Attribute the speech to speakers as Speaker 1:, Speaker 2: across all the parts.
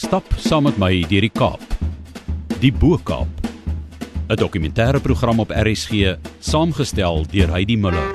Speaker 1: Stap saam met my deur die Kaap. Die Bo-Kaap. 'n Dokumentêre program op RSG, saamgestel deur Heidi Muller.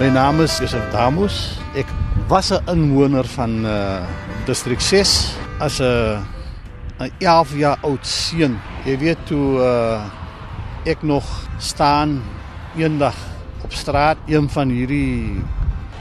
Speaker 2: My naam is Josef Damus. Ek was 'n inwoner van uh distrik 6 as 'n 'n 11 jaar oud seun. Jy weet toe uh ek nog staan eendag op straat een van hierdie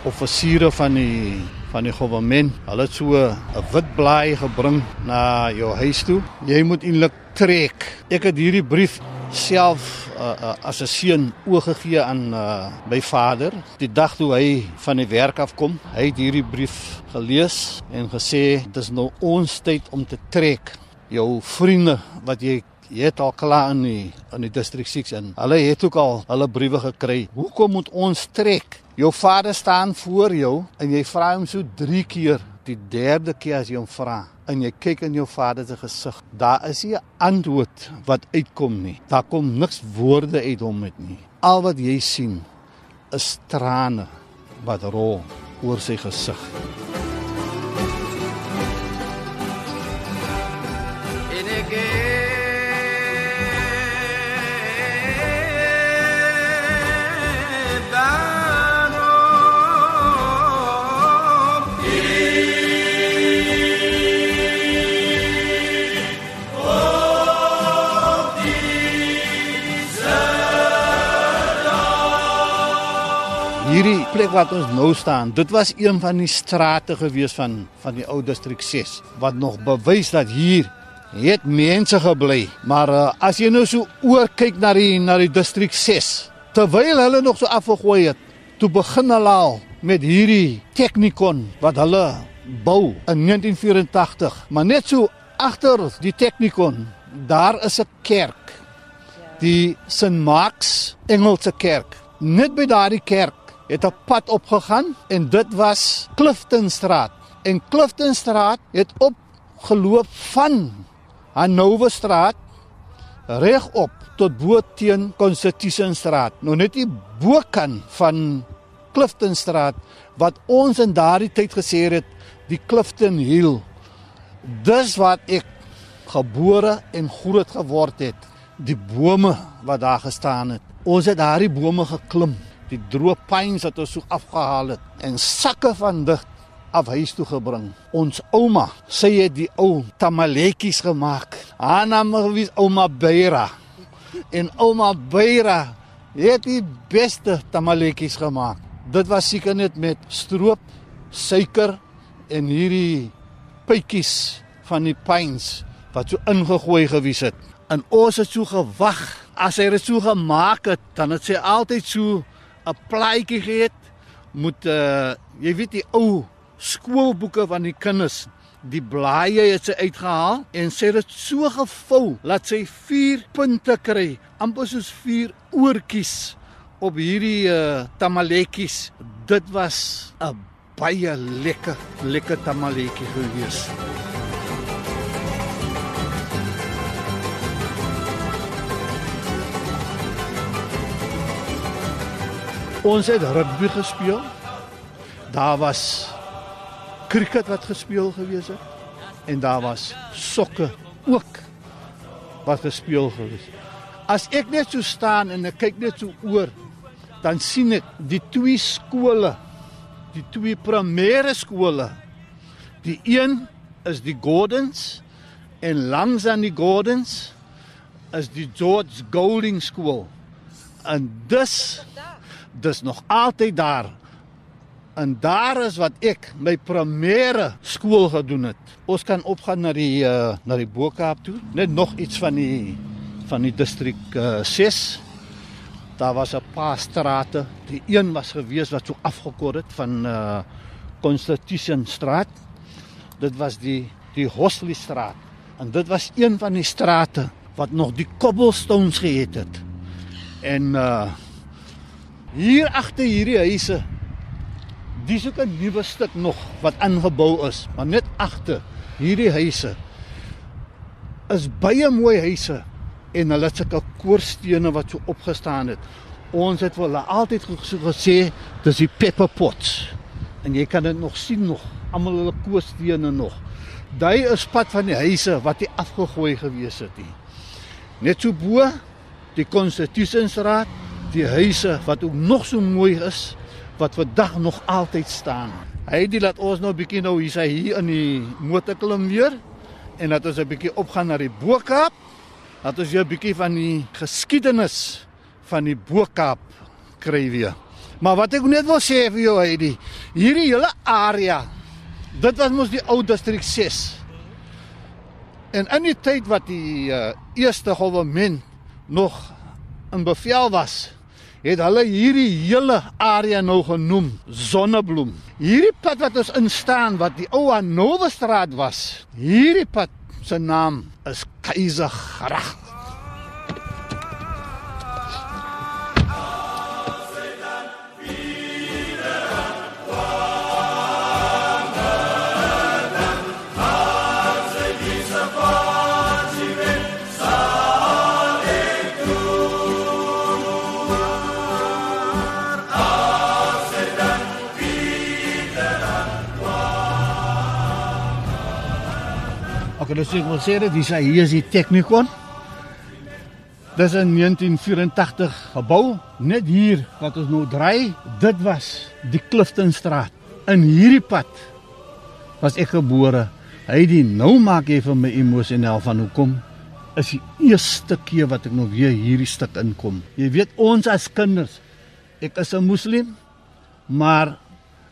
Speaker 2: offisiere van die van die regering. Hulle het so 'n wit blaai gebring na jou huis toe. Jy moet eintlik trek. Ek het hierdie brief self uh, as 'n seun oorgegee aan uh, my vader. Die dag toe hy van die werk af kom hy het hierdie brief gelees en gesê dis nou ons tyd om te trek jou vriende wat jy jy het al klaar in die in die distrik 6 en hulle het ook al hulle briewe gekry. Hoekom moet ons trek? Jou vader staan voor jou en jy vra hom so 3 keer. Die derde keer as jy hom vra en jy kyk in jou vader se gesig, daar is nie 'n antwoord wat uitkom nie. Daar kom niks woorde uit hom met nie. Al wat jy sien is trane wat rol oor sy gesig. Wat ons nou staan, dit was een van die strate gewees van van die ou distrik 6 wat nog bewys dat hier het mense gebly. Maar uh, as jy nou so oor kyk na die na die distrik 6, terwyl hulle nog so afgegooi het, toe begin hulle al met hierdie Technikon wat hulle bou in 1984, maar net so agter die Technikon, daar is 'n kerk. Die St. Mark's Engelse kerk. Net by daardie kerk het 'n pad opgegaan en dit was Cliftonstraat. En Cliftonstraat het opgeloop van Hanover straat regop tot bo teen Constitutionstraat. Nou net die bokant van Cliftonstraat wat ons in daardie tyd gesê het die Clifton Hill. Dis wat ek gebore en groot geword het. Die bome wat daar gestaan het. Ons het daardie bome geklim. Die droë pines wat ons so afgehaal het en sakke van dig af huis toe gebring. Ons ouma, sy het die ou tamaletjies gemaak. Haar naam was ouma Beira. En ouma Beira het die beste tamaletjies gemaak. Dit was seker net met stroop, suiker en hierdie pypies van die pines wat so ingegooi gewees het. En ons het so gewag. As hy dit so gemaak het, dan het sy altyd so 'n plaatjie gehad moet uh jy weet die ou skoolboeke van die kinders. Die blaaie het sy uitgehaal en het dit so gevou dat sy 4 punte kry amper soos 4 oortjies op hierdie uh tamaletjies. Dit was 'n baie lekker lekker tamaletjie gewees Ons het rugby gespeel. Daar was cricket wat gespeel gewees het en daar was sokke ook wat gespeel gewees het. As ek net so staan en ek kyk net so oor, dan sien ek die twee skole, die twee primêre skole. Die een is die Gordons en langs aan die Gordons is die George Golding skool. En dus dis nog altyd daar. En daar is wat ek my primêre skool gedoen het. Ons kan opgaan na die uh, na die Bo-Kaap toe. Net nog iets van die van die distrik uh, 6. Daar was 'n paar strate. Die een was gewees wat so afgekort het van uh Constitution straat. Dit was die die Hosley straat. En dit was een van die strate wat nog die cobblestones gehad het. En uh hier agter hierdie huise Dis ook 'n nuwe stuk nog wat aangebou is, maar net agter hierdie huise is baie mooi huise en hulle het sulke koorstene wat so opgestaan het. Ons het wel altyd gesê dis die pepper pots. En jy kan dit nog sien nog, almal hulle koorstene nog. Daai is pad van die huise wat nie afgegooi gewees het nie. Net so bo die Konstitusionsraad, die huise wat ook nog so mooi is wat vandag nog altyd staan. Hy het laat ons nou bietjie nou hier sy hier in die motorklim weer en dat ons 'n bietjie opgaan na die Bo-Kaap. Dat ons 'n bietjie van die geskiedenis van die Bo-Kaap kry weer. Maar wat ek net wil sê vir jou Heidi, hierdie hele area dit was mos die ou distrik 6. En in die tyd wat die uh, eerste regering nog in bevel was, het hulle hierdie hele area nou genoem Sonnebloem. Hierdie pad wat ons instaan wat die ou Hanoverstraat was, hierdie pad se naam is Keisergracht. Ok, dus ek wil sê dat dis hier is die Technikon. Dis in 1984 gebou. Net hier wat ons nou draai, dit was die Cliftonstraat. In hierdie pad was ek gebore. Hy die nou maak jy vir my emosioneel van hoekom is die eerste keer wat ek nog weer hierdie stuk inkom. Jy weet ons as kinders, ek is 'n moslim, maar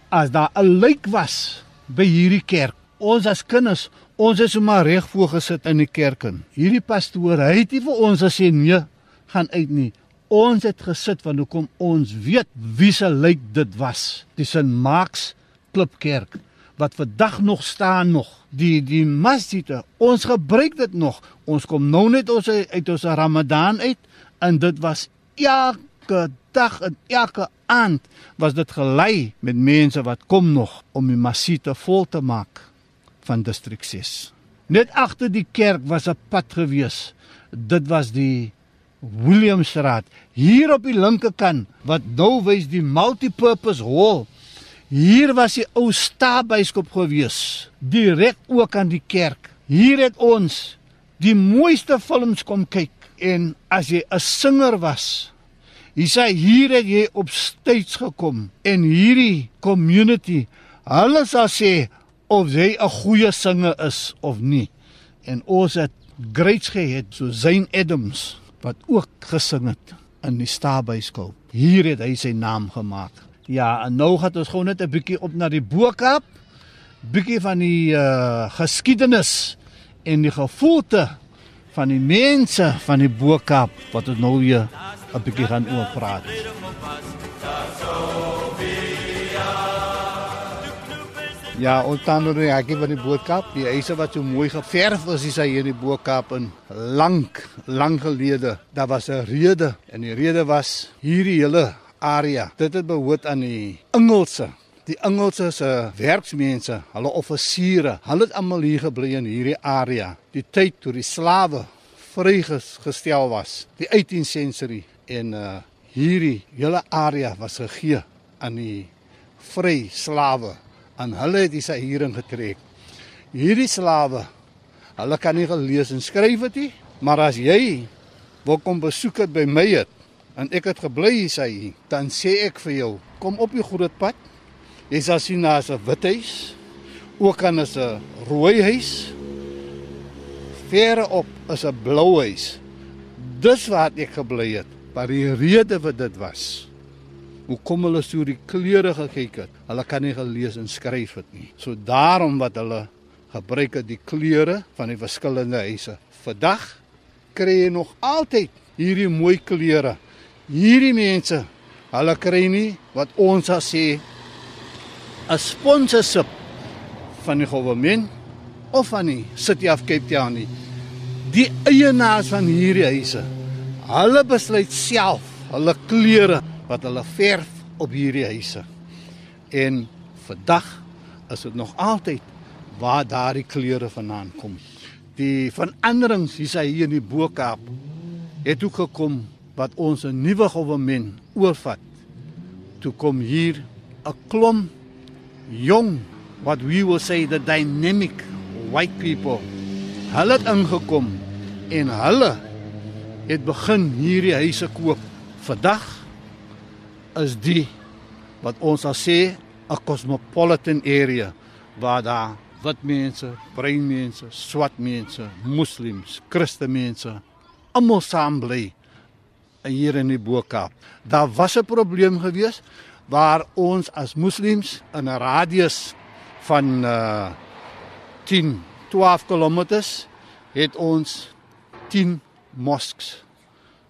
Speaker 2: as daar 'n lijk was by hierdie kerk, ons as kinders Ons is sommer reg voor gesit in die kerk in. Hierdie pastoor, hy het nie vir ons gesê nee, gaan uit nie. Ons het gesit want hoekom ons weet wie se lijk dit was. Dis 'n Max Klipkerk wat vandag nog staan nog. Die die masjid, ons gebruik dit nog. Ons kom nou net ons uit ons Ramadan uit en dit was elke dag en elke aand was dit gelei met mense wat kom nog om die masjid vol te maak van distrik 6. Net agter die kerk was 'n pad gewees. Dit was die Williamstraat hier op die linkerkant wat nou wys die multipurpose hall. Hier was die ou staabyskop gewees, direk ook aan die kerk. Hier het ons die mooiste films kom kyk en as jy 'n singer was, jy sê hier het jy op stage gekom en hierdie community, hulle sal sê of jy 'n goeie singer is of nie. En ons het greats gehad so Zayn Adams wat ook gesing het in die Starbyskool. Hier het hy sy naam gemaak. Ja, en nou gaan ons gou net 'n bietjie op na die Bo-Kaap. Bietjie van die uh geskiedenis en die gevoelte van die mense van die Bo-Kaap wat ons nou weer 'n bietjie gaan oor praat. Ja, ons staan nou hier by die Boekap. Die huise wat so mooi geverf is, is hier in die Boekap in lank, lank gelede. Daar was 'n rede en die rede was hierdie hele area. Dit het behoort aan die Engelse. Die Engelse se werksmense, hulle offisiere, hulle het almal hier gebly in hierdie area. Die tyd toe die slawe vrygestel was, die 18th century en uh hierdie hele area was gegee aan die vry slawe aan hulle het hy sy hierin getrek. Hierdie slawe, hulle kan nie gelees en skryf het nie, maar as jy wil kom besoek het by my het en ek het gebly hier sy, dan sê ek vir jou, kom op die groot pad. Jy sal sien daar's 'n wit huis, ook is 'n rooi huis. Verre op is 'n blou huis. Dis waar ek gebly het, maar die rede vir dit was hoe kom hulle so die kleure gekyk het. Hulle kan nie gelees en skryf het nie. So daarom wat hulle gebruik het die kleure van die verskillende huise. Vandag kry jy nog altyd hierdie mooi kleure. Hierdie mense, hulle kry nie wat ons as sê 'n sponsorship van die regering of van die City of Cape Town nie. Die eienaars van hierdie huise, hulle besluit self hulle kleure wat hulle verf op hierdie huise. En Vandag is dit nog altyd waar daardie kleure vandaan kom. Die veranderings hier sy hier in die Bo-Kaap het ook gekom wat ons 'n nuwe regering oorvat. Toe kom hier 'n klomp jong what we will say the dynamic white people. Hulle het ingekom en hulle het begin hierdie huise koop. Vandag is die wat ons sal sê 'n cosmopolitan area waar daar wit mense, bruin mense, swart mense, moslems, christenmense almal saam bly hier in die Bo-Kaap. Daar was 'n probleem gewees waar ons as moslems in 'n radius van uh 10 12 km het ons 10 mosques.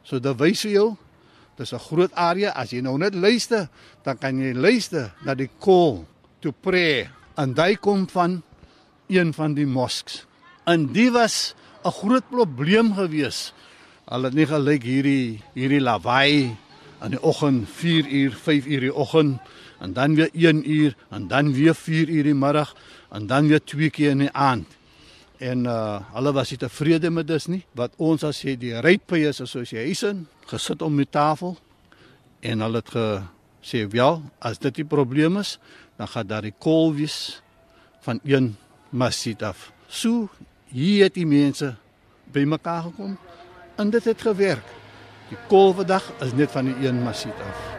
Speaker 2: So dit wys vir jou dis 'n groot area as jy nou net luister, dan kan jy luister na die call to pray en daai kom van een van die mosques. En die was 'n groot probleem gewees. Hulle het nie gelyk hierdie hierdie lawaai in die oggend 4 uur, 5 uur die oggend en dan weer 1 uur en dan weer 4 uur die middag en dan weer twee keer in die aand. En uh hulle was nie tevrede met dit nie. Wat ons as sê die Right Players Association gesit om die tafel en hulle het gesê, "Wel, as dit die probleem is, dan gaan daar die kol wees van een masjid af." So hier het die mense bymekaar gekom en dit het gewerk. Die kol vandag is net van die een masjid af.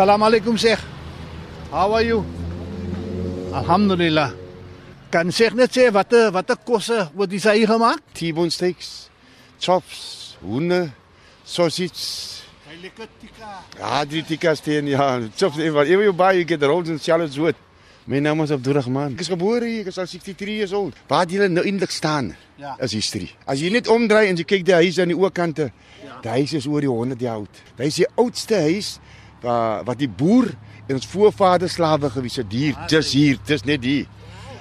Speaker 2: Salam alaikum Sheikh. How are you? Alhamdulillah. Kan Sheikh net sê watter watter kosse word dis hier gemaak?
Speaker 3: T-bone steaks, chops, hoende, sausage.
Speaker 2: Hy lekker tikka.
Speaker 3: Ja, drie tikkas teen ja. Chops even even you buy you get the rolls and salads with. My naam is Abdurrahman. Ek is gebore hier, ek is al 63 years old. Waar jy nou eintlik staan
Speaker 2: Ja.
Speaker 3: is history. As jy net omdraai en jy kyk die huis aan die oorkante, die huis is oor die 100 jaar oud. Dit is die oudste huis waar wat die boer en ons voorvaders slawe gewees het hier, dis hier, dis net hier.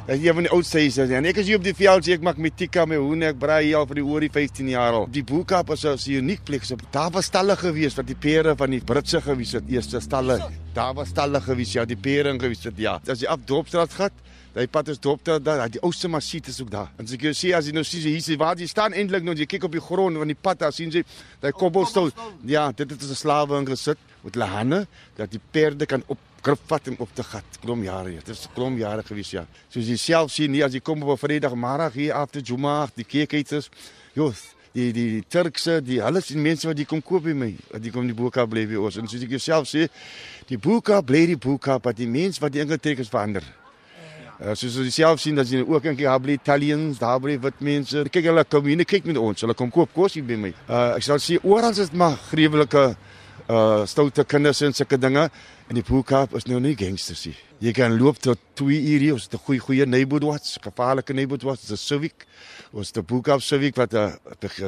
Speaker 3: Dit is een van die oudste huise en ek is hier op die veld, sê ek maak met tikka met hoene, ek braai hier al vir die oor die 15 jaar al. Die Boekap is 'n uniek plek. So, daar was stalle gewees wat die pere van die Britse gewees het, eerste stalle. Daar was stalle gewees, ja, die pere gewees het, ja. As jy af Dorpstraat gaan, Daai pad is Dorpstraat daar, die ouste masiet is ook daar. En as ek jou sê as jy nou sien hier sien waar jy staan eintlik nou jy kyk op die grond van die pad daar sien jy daai kobbelsteen. Ja, dit het 'n slawe ingesit met hulle hande dat die perde kan op grip vat en op te gat. Klom jare. Dit is klom jare gewees ja. Soos jy self sien hier as jy kom op 'n Vrydag hier after Juma, die kerketjies. Jos, die die, Turkse, die alles die mense wat die kom koop by my, wat die kom die boeka bly by ons. En soos ek jouself sê, die boeka bly die boeka, maar die mens wat die ingetrek is verander. Uh, soos jy self sien dat jy ook dink jy bly Italians, daar bly wit mense. Kyk hulle kom hier, kyk met ons. Hulle kom koop kos hier by my. Uh, ek sal sê oral is maar gruwelike uh stoute kinders en sulke dinge en die Boekap is nou nie gangsters nie. Jy kan loop tot 2 uur hier, ons het 'n goeie goeie neighborhood watch, gevaarlike neighborhood watch, dis 'n Civic. Ons die Boekap Civic wat 'n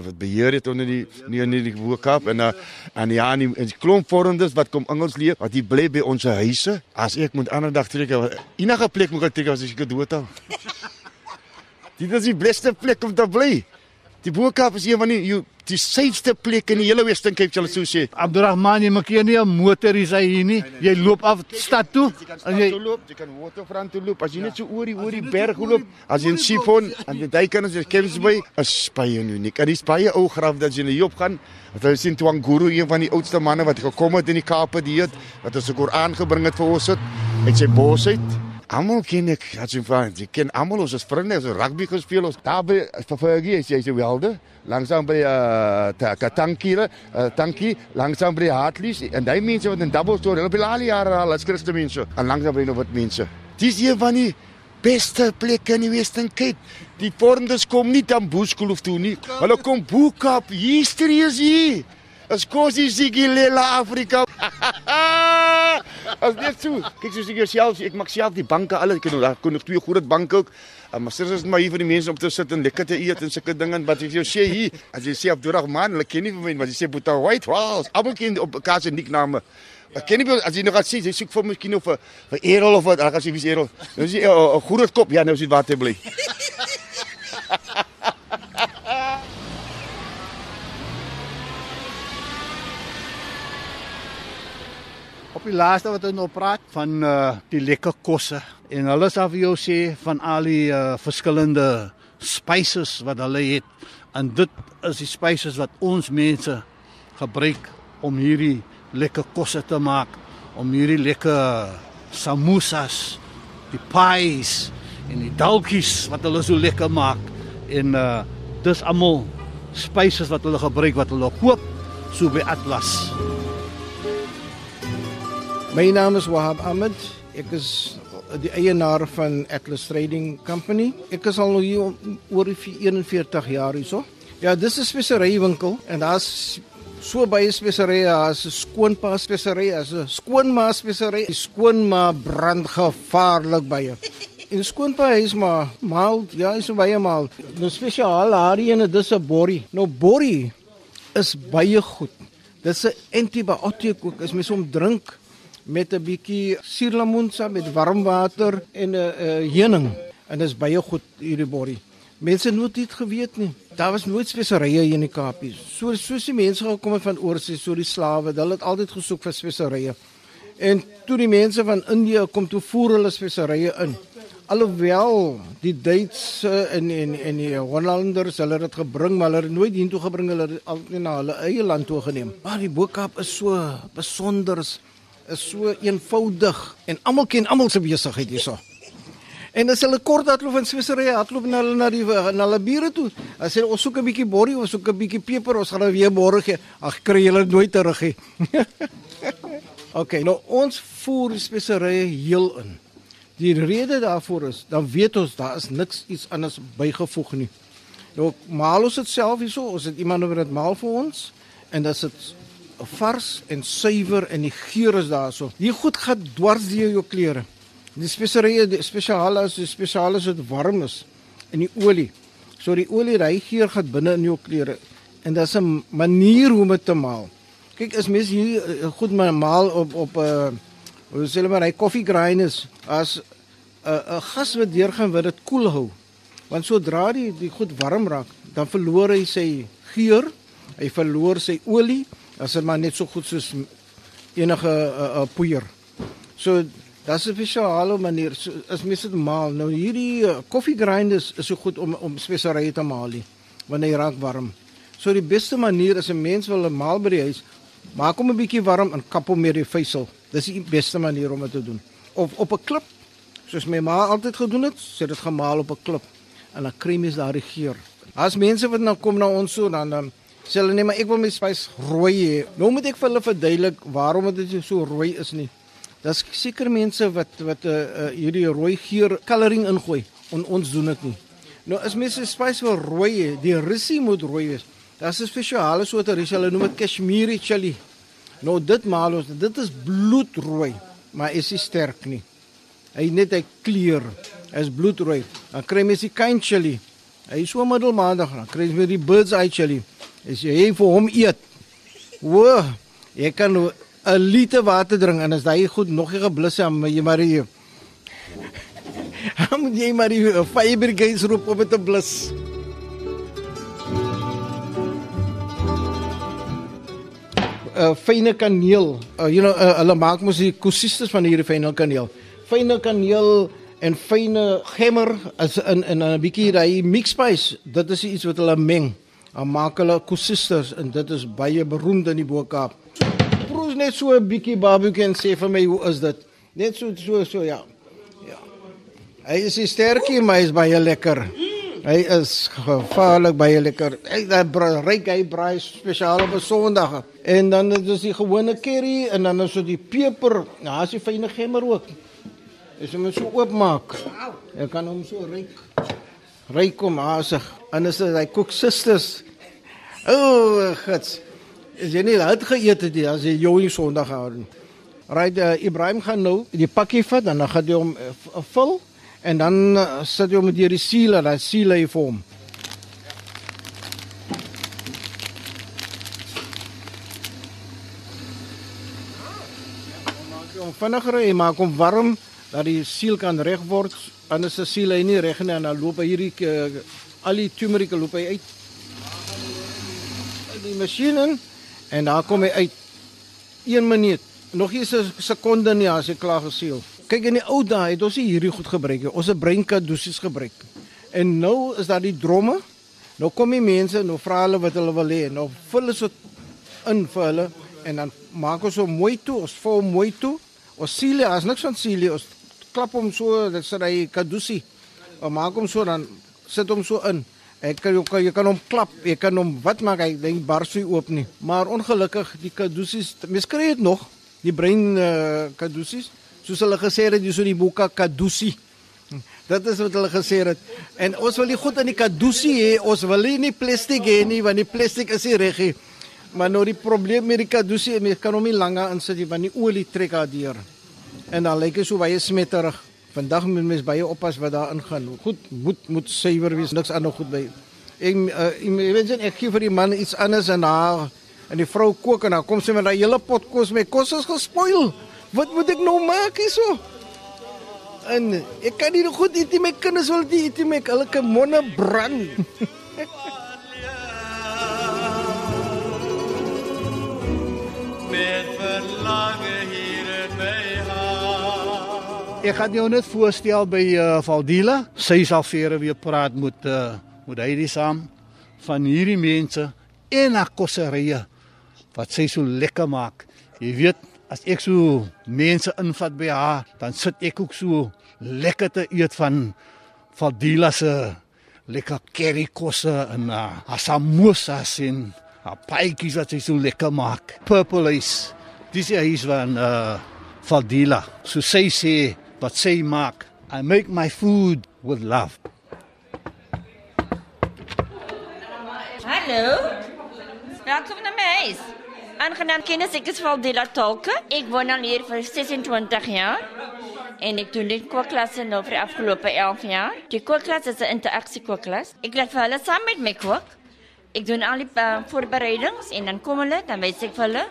Speaker 3: wat beheer het onder die nie in die Boekap en uh, en ja, en die, en die klomp vormdes wat kom Engels leer, wat die bly by ons huise. As ek moet ander dag trek, enige plek moet ek trek as ek dood hou. Dit is die beste plek om te bly. Die Boekap is een van die you, die safeste plek in die hele Western Cape, sal sou sê.
Speaker 2: Abdurrahman, jy maak hier nie 'n motor hier sy hier nie. Jy loop af stad toe
Speaker 3: kan stad
Speaker 2: jy
Speaker 3: loop, jy kan waterfront toe loop. As jy net so oor die oor die berg loop, as jy in Sifon en die duikers as jy Kevins by, is baie uniek. En dis baie ou graf dat jy hier op gaan. Wat hulle sien Twanguru, een van die oudste manne wat gekom het in die Kaap die het, wat ons die Koran gebring het vir ons het, uit sy bos uit. Almal ken ek, as jy van, jy ken almal ons as vriende, ons het rugby gespeel, ons daar by Ververgie, is jy so welde, langsam by uh Katankie, uh Tankie, langsam by Hartleys en daai mense wat in double store, hulle het al die jare al as Christen mense, en langsam by nog wat mense. Dis een van die beste plekke in die Western Cape. Die vormdes kom nie dan Boeskolof toe nie. Hulle kom Boekap, history is hier. As kosie sigilela Afrika. As dit so. Kyk soos ek jouself, ek maak self die banke alles. Ek kan daar kon nog twee groot banke ook. Uh, maar sirs is maar hier vir die mense om te sit en lekker te eet en sulke dinge en wat ek jou sê hier. As jy sê Abdurrahman, hulle ken nie vir my, maar jy sê Boeta White, wow, almal ken op mekaar se nickname. Ek ken nie be- as jy nog gaan sê, jy soek vir miskien of vir vir Errol of wat, dan gaan jy wie's Errol. Nou is jy 'n groot kop. Ja, nou is dit waar te
Speaker 2: Op die laaste wat ons nou praat van uh die lekker kosse. En hulle sal vir jou sê van al die uh verskillende spices wat hulle het. En dit is die spices wat ons mense gebruik om hierdie lekker kosse te maak, om hierdie lekker samosas, die pies en die dalkies wat hulle so lekker maak. En uh dis almal spices wat hulle gebruik wat hulle koop so by Atlas.
Speaker 4: My naam is Wahab Ahmed. Ek is die eienaar van Atlas Trading Company. Ek is al hier oor die 41 jaar hierso. Ja, dis 'n speserywinkel en daar's so baie speserye, daar's 'n skoonpa speserye, daar's 'n skoonma speserye. Die skoonma brand gevaarlik baie. En skoonpa is maar maal, ja, is baie maal. Nou spesiaal hierdie ene, dis 'n borrie. Nou borrie is baie goed. Dis 'n antibiotiek ook. As mens hom drink met 'n bietjie suurlemoen saam met warm water en 'n uh, heuning en dis baie goed hierdie borrie. Mense nooit dit geweet nie. Daar was nooit speserye hier in die Kaap nie. So soos die mense gekom het van oorsee, so die slawe, hulle het altyd gesoek vir speserye. En toe die mense van Indië kom toe voer hulle speserye in. Alhoewel die Duitse en en en die Hollanders hulle dit gebring, maar hulle het nooit hiertoe gebring, hulle het dit altyd na hulle eie land toe geneem. Maar die Boekap is so besonder, is so eenvoudig en almal ken almal se besigheid hierso. En as hulle kort hardloop in Switserye, hardloop na hulle na die na hulle bure toe. As hulle ons soek 'n bietjie borrie, ons soek 'n bietjie peper, ons gaan nou weer borrie gee. Ag, kry julle nooit terug nie. okay, nou ons voer speserye heel in. Die rede daarvoor is, dan weet ons daar is niks iets anders bygevoeg nie. Nou maal ons dit self hierso, ons het iemand wat dit maal vir ons en dit is vars en suiwer en die geur is daarso. Die goed gaan dwars deur jou klere. Die speserye, die spesiale is die spesiale is dit warm is en die olie. So die olie, hy geur gaan binne in jou klere en daar's 'n manier hoe om dit te maal. Kyk, as mens hier uh, goed maar maal op op 'n uh, hoe sê hulle maar hy koffie grind is as 'n uh, 'n gas wat deurgaan wat dit koel hou. Want sodra die die goed warm raak, dan verloor hy sy geur, hy verloor sy olie, dit maar net so goed soos enige uh, uh, poeier. So Dis 'n spesiale manier. So, as mens dit maal, nou hierdie uh, koffie grinders is so goed om om speserye te maal nie wanneer hy raak warm. So die beste manier is 'n mens wil 'n maal by die huis, maak hom 'n bietjie warm en kap hom met die vysel. Dis die beste manier om dit te doen. Of op 'n klip, soos my ma altyd gedoen het, sit dit gemaal op 'n klip en dan kry mens daardie geur. As mense wat nou kom na ons so dan dan sê hulle nee, maar ek wil my spys rooi hê. Nou moet ek vir hulle verduidelik waarom dit so rooi is nie. Daar's seker mense wat wat 'n uh, uh, hierdie rooi geur coloring ingooi. On, ons doen dit nie. Nou as mense spys wil rooi hê, die risie moet rooi wees. Daar's 'n spesiale soort risie, hulle noem dit Kashmiri chili. Nou dit maal ons, dit is bloedrooi, maar is nie sterk nie. Hy net hy kleur, hy is bloedrooi. Dan kry mens die kind chili. Hy is so middelmatig, dan kry jy weer die bird's eye chili. As jy vir hom eet. Wo, jy kan 'n liter water drink en as daai goed nog nie geblus is, maar jy maar jy Dan moet jy maar die brigade roep om dit te blus. Uh fynne kaneel. Uh, you know, uh, hulle maak mos die kosistes van hierdie fynne kaneel. Fynne kaneel en fynne gemmer as in in 'n bietjie daai mix spice. Dit is iets wat hulle meng. Dan maak hulle kosistes en dit is baie beroemd in die Bokaap. Proes net so 'n bietjie barbecue en sê vir my hoe is dit? Net so so so ja. Ja. Hy is sterkie, maar hy is baie lekker. Hy is gevaarlik baie lekker. Hy daai ryk hy braai spesiaal op 'n Sondag. En dan is dit die gewone curry en dan is dit die peper. Nou, as jy fynne gemmer ook. As jy hom so oopmaak. Jy kan hom so ryk. Ryk kom asig. En is hy kook sisters. O, oh, gits. As jy nie dit geëet het nie, as jy jou Sondag hou. Right, uh, Ibrahim gaan nou die pakkie vat en dan gaan hy hom uh, vul en dan uh, sit jy hom met hierdie sealer, dan seal hy vir hom. vinniger, hy maak hom warm dat die siel kan reg word. Anders is siel hy nie reg nie en dan loop hy hierdie al die turmeric loop hy uit. Die masjien in en daar kom hy uit. 1 minuut. Nog nie 'n sekonde nie as hy klaar gesiel. Kyk in die ou dae het ons nie hierdie goed gebruik nie. Ons het breinkadusies gebruik. En nou is daar die dromme. Nou kom die mense, nou vra hulle wat hulle wil hê. Nou vul hulle so in vir hulle en dan maak ons so mooi toe, ons vou mooi toe. Ons siel, as niks van siel, ons klap hom so, dit sê hy kadusi. Ons maak hom so dan sit hom so in. Ek kan jy kan, jy kan hom klap, jy kan hom wat maak hy ding bars hy oop nie. Maar ongelukkig die kadusies, mens kry dit nog, die brein uh, kadusies. Soos hulle gesê het, dis so die boeka kadusi. Dit is wat hulle gesê het. En ons wil nie goed in die kadusi hê, ons wil nie plastiek hê nie, want die plastiek is nie reg nie. Maar nou die probleem met die kadusi, mens kan hom nie langer insit nie, want die olie trek daardeur. En dan lyk dit so baie smetterig. Vandag moet mens baie oppas wat daar ingaan. Goed, moet moet suiwer wees, niks anders goed by. Ek uh, ek net ek gee vir die man iets anders en haar en die vrou kook en dan kom sy met daai hele pot kos met kos is gespoil. Wat moet ek nou maak hierso? En ek kan nie goed eet nie, my kinders wil nie eet nie, hulle kan monde brand.
Speaker 5: Met verlange
Speaker 2: Ek gaan jou net voorstel by uh, Valdila. Sy sal vir weer praat met uh, met hy saam van hierdie mense en haar kosserye wat sy so lekker maak. Jy weet, as ek so mense invat by haar, dan sit ek ook so lekker te eet van Valdila se lekker curry kosse en uh, haar samosas en haar paadjies wat sy so lekker maak. Purple ice. Dis is huis van uh Valdila. So sy sê wat sy maak. I make my food with love.
Speaker 6: Hallo. Welkom na my huis. Aangenaam kennis, ek is Valdela Tolke. Ek woon al hier vir 26 jaar. En ek doen die kooklasse nou vir die afgelope 11 jaar. Die kookklas is 'n interaksie kookklas. Ek laat vir hulle saam met my kook. Ek doen al die uh, voorbereidings en dan kom hulle, dan wys ek vir hulle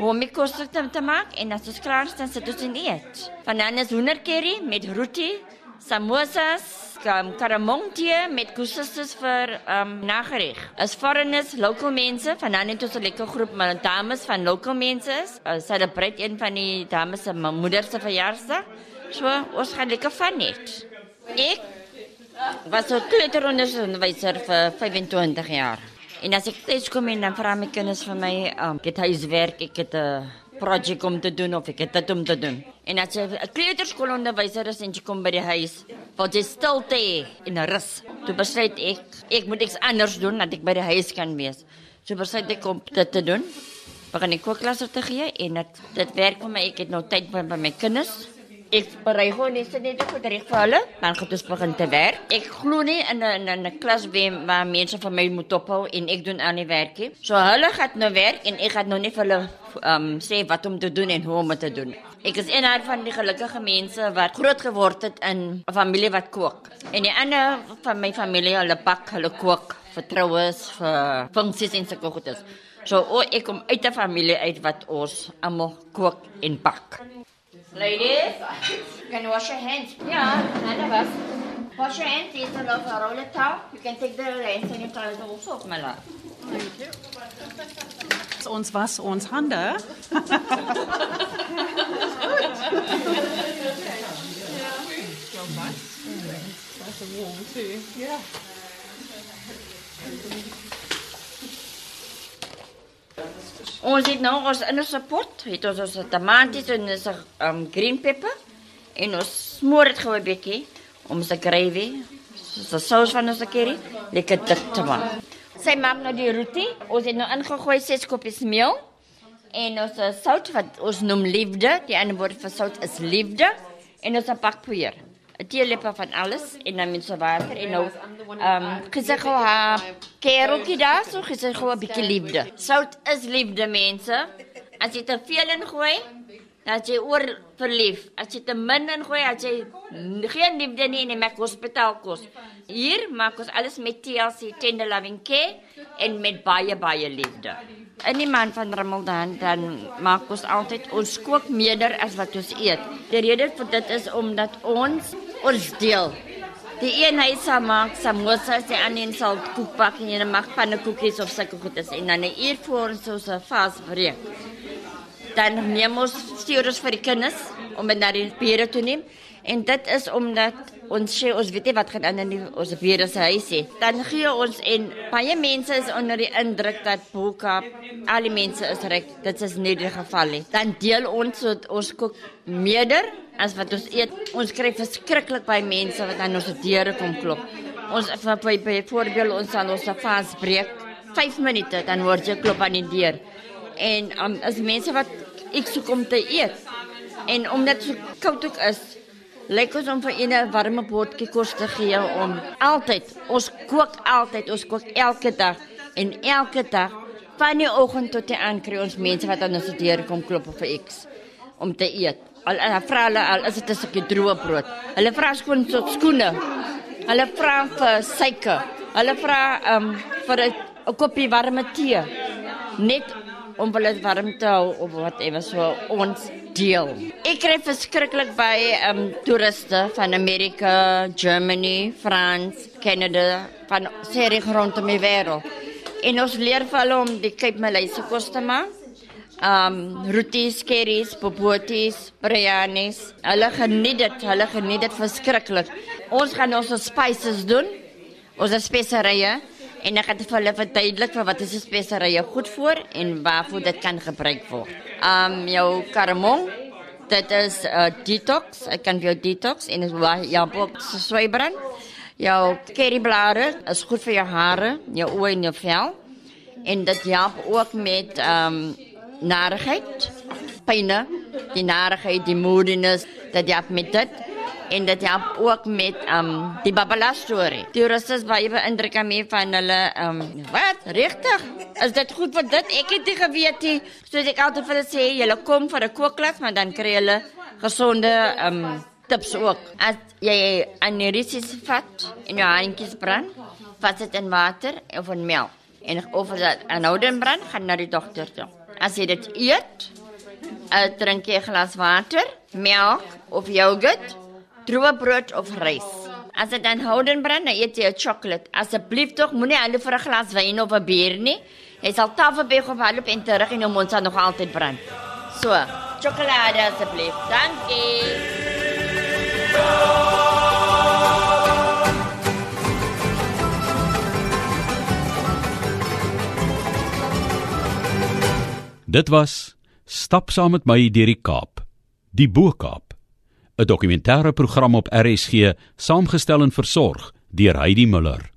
Speaker 6: om die kos te, te maak en as dit klaar is, dan sit ons in eet. Vanaand is hoendercurry met roti, samosas, um, karamontjie met kussus vir um nagereg. As foreigners, local mense, vanaand het ons 'n lekker groep maar dames van local mense. Uh, celebrate een van die dames se moeder se verjaarsdag. So, ons gaan lekker van net. Ek was 'n kleuteronderwyser vir 25 jaar. En as ek steeds kom en dan vra my kinders vir my, um, ek het huiswerk, ek het 'n projek om te doen of ek het dit om te doen. En as 'n kleuterskoolonderwyser is en jy kom by die huis, wil jy stilte hê en rus. Toe besluit ek, ek moet iets anders doen dat ek by die huis kan wees. So besluit ek om dit te doen. Begin ek kookklasse te gee en dit dit werk vir my. Ek het nou tyd by my kinders. Ek berei gewoon net net goed reg vir hulle, dan gaan ons begin te werk. Ek glo nie in 'n in 'n klas waar, waar mense van my moet ophou en ek doen aan die werkie. So hulle gaan nou werk en ek gaan nou net vir hulle um sê wat om te doen en hoe om te doen. Ek is een van die gelukkige mense wat groot geword het in 'n familie wat kook. En die ander van my familie, hulle bak, hulle kook vir troues, vir funksies en sulke goedes. So o, ek kom uit 'n familie uit wat ons almal kook en bak. Ladies, you can wash your hands. Yeah, none of us. Wash your hands. Use a little roller towel. You can take the hand sanitizer also my love.
Speaker 7: Ons was ons hande.
Speaker 6: Ons het nou ons in ons pot, het ons ons tomaties en ons um, green pepper en ons smoor dit gou 'n bietjie om ons gravy, so sous van ons curry, lekker dik te maak. Sy maak nou die roti. Ons het nou ingegooi 6 koppies meel en ons uh, sout wat ons noem liefde. Die ander woord vir sout is liefde en ons pak poeier. Teelepel van alles en dan met so water en nou ehm um, gesê gou ha kereltjie daar so gesê gou 'n bietjie liefde. Sout is liefde mense. As jy te veel in gooi, dan jy oor verlief. As jy te min in gooi, as jy geen liefde nie en jy maak hospitaal kos. Hier maak ons alles met TLC tender loving care en met baie baie liefde. In die maand van Ramadan dan maak ons altyd ons kook meerder as wat ons eet. Die rede vir dit is omdat ons ons deel. Die een hy sal maak samosas, die ander een sal koek bak en jy maak pannekoekies of sulke goedes en dan 'n uur voor ons ons vas breek. Dan neem ons stuur ons vir die kinders om dit na die bure toe neem en dit is omdat ons sê ons weet nie wat gaan in die, ons bure se huis nie. Dan gee ons en baie mense is onder die indruk dat Boekap al die mense is reg. Dit is nie die geval nie. Dan deel ons so ons kook meerder as wat ons eet. Ons kry verskriklik baie mense wat aan ons deure kom klop. Ons by byvoorbeeld ons sal ons vas breek 5 minute dan word jy klop aan die deur. En um, as mense wat ek soek om te eet. En omdat so koud ook is, lyk ons om vir 'n warme potjie kos te gee om altyd ons kook altyd ons kook elke dag. En elke dag van die oggend tot die aand kry ons mense wat aan ons deur kom klop vir X om te eet. Al vra hulle al is dit 'n stukkie droë brood? Hulle vra skoon so skoene. Hulle vra vir suiker. Hulle vra um, vir 'n koppie warme tee net om hulle warm te hou of whatever so ons deel. Ek kry verskriklik by um toeriste van Amerika, Germany, Frans, Canada, van serie rondom die wêreld. En ons leer vir hulle om die Cape Malay se kos te maak. Um roties, curries, popoties, biryanis. Hulle geniet dit, hulle geniet dit verskriklik. Ons gaan ons spices doen. Ons speserye en ek het vir hulle verduidelik vir wat is 'n speserye goed vir en waarvoor dit kan gebruik word. Um jou karmon, dit is 'n uh, detox, ek kan vir jou detox en is ja, ook swybrand. Jou curryblare is goed vir jou hare, jou oë en jou vel. En dit help ook met um narigheid, pynne, die narigheid, die moodiness, dit help met dit en dit help ook met um die Babala storie. Die rustes baie beïndruk my van hulle um wat regtig? Is dit goed vir dit? Ek het nie geweet nie. So ek altyd vir hulle sê, julle kom vir 'n kookklas, maar dan kry julle gesonde um tips ook. As jy anirisis vat in jou handjies brand, vat dit in water of in melk en of dit aanhoudend brand, gaan na die dokter toe. As jy dit eet, uh, drink jy 'n glas water, melk of yoghurt droë brood of rys. As dit dan houden brand, dan eet jy 'n sjokolade. Asseblief tog moenie hulle vir 'n glas wyn of 'n bier nie. Jy sal tafelbeeg of hardloop en terug en jou mond sal nog altyd brand. So, sjokolade asseblief. Dankie.
Speaker 1: Dit was Stap saam met my deur die Kaap. Die Bo-Kaap 'n dokumentêre program op RSG saamgestel en versorg deur Heidi Muller.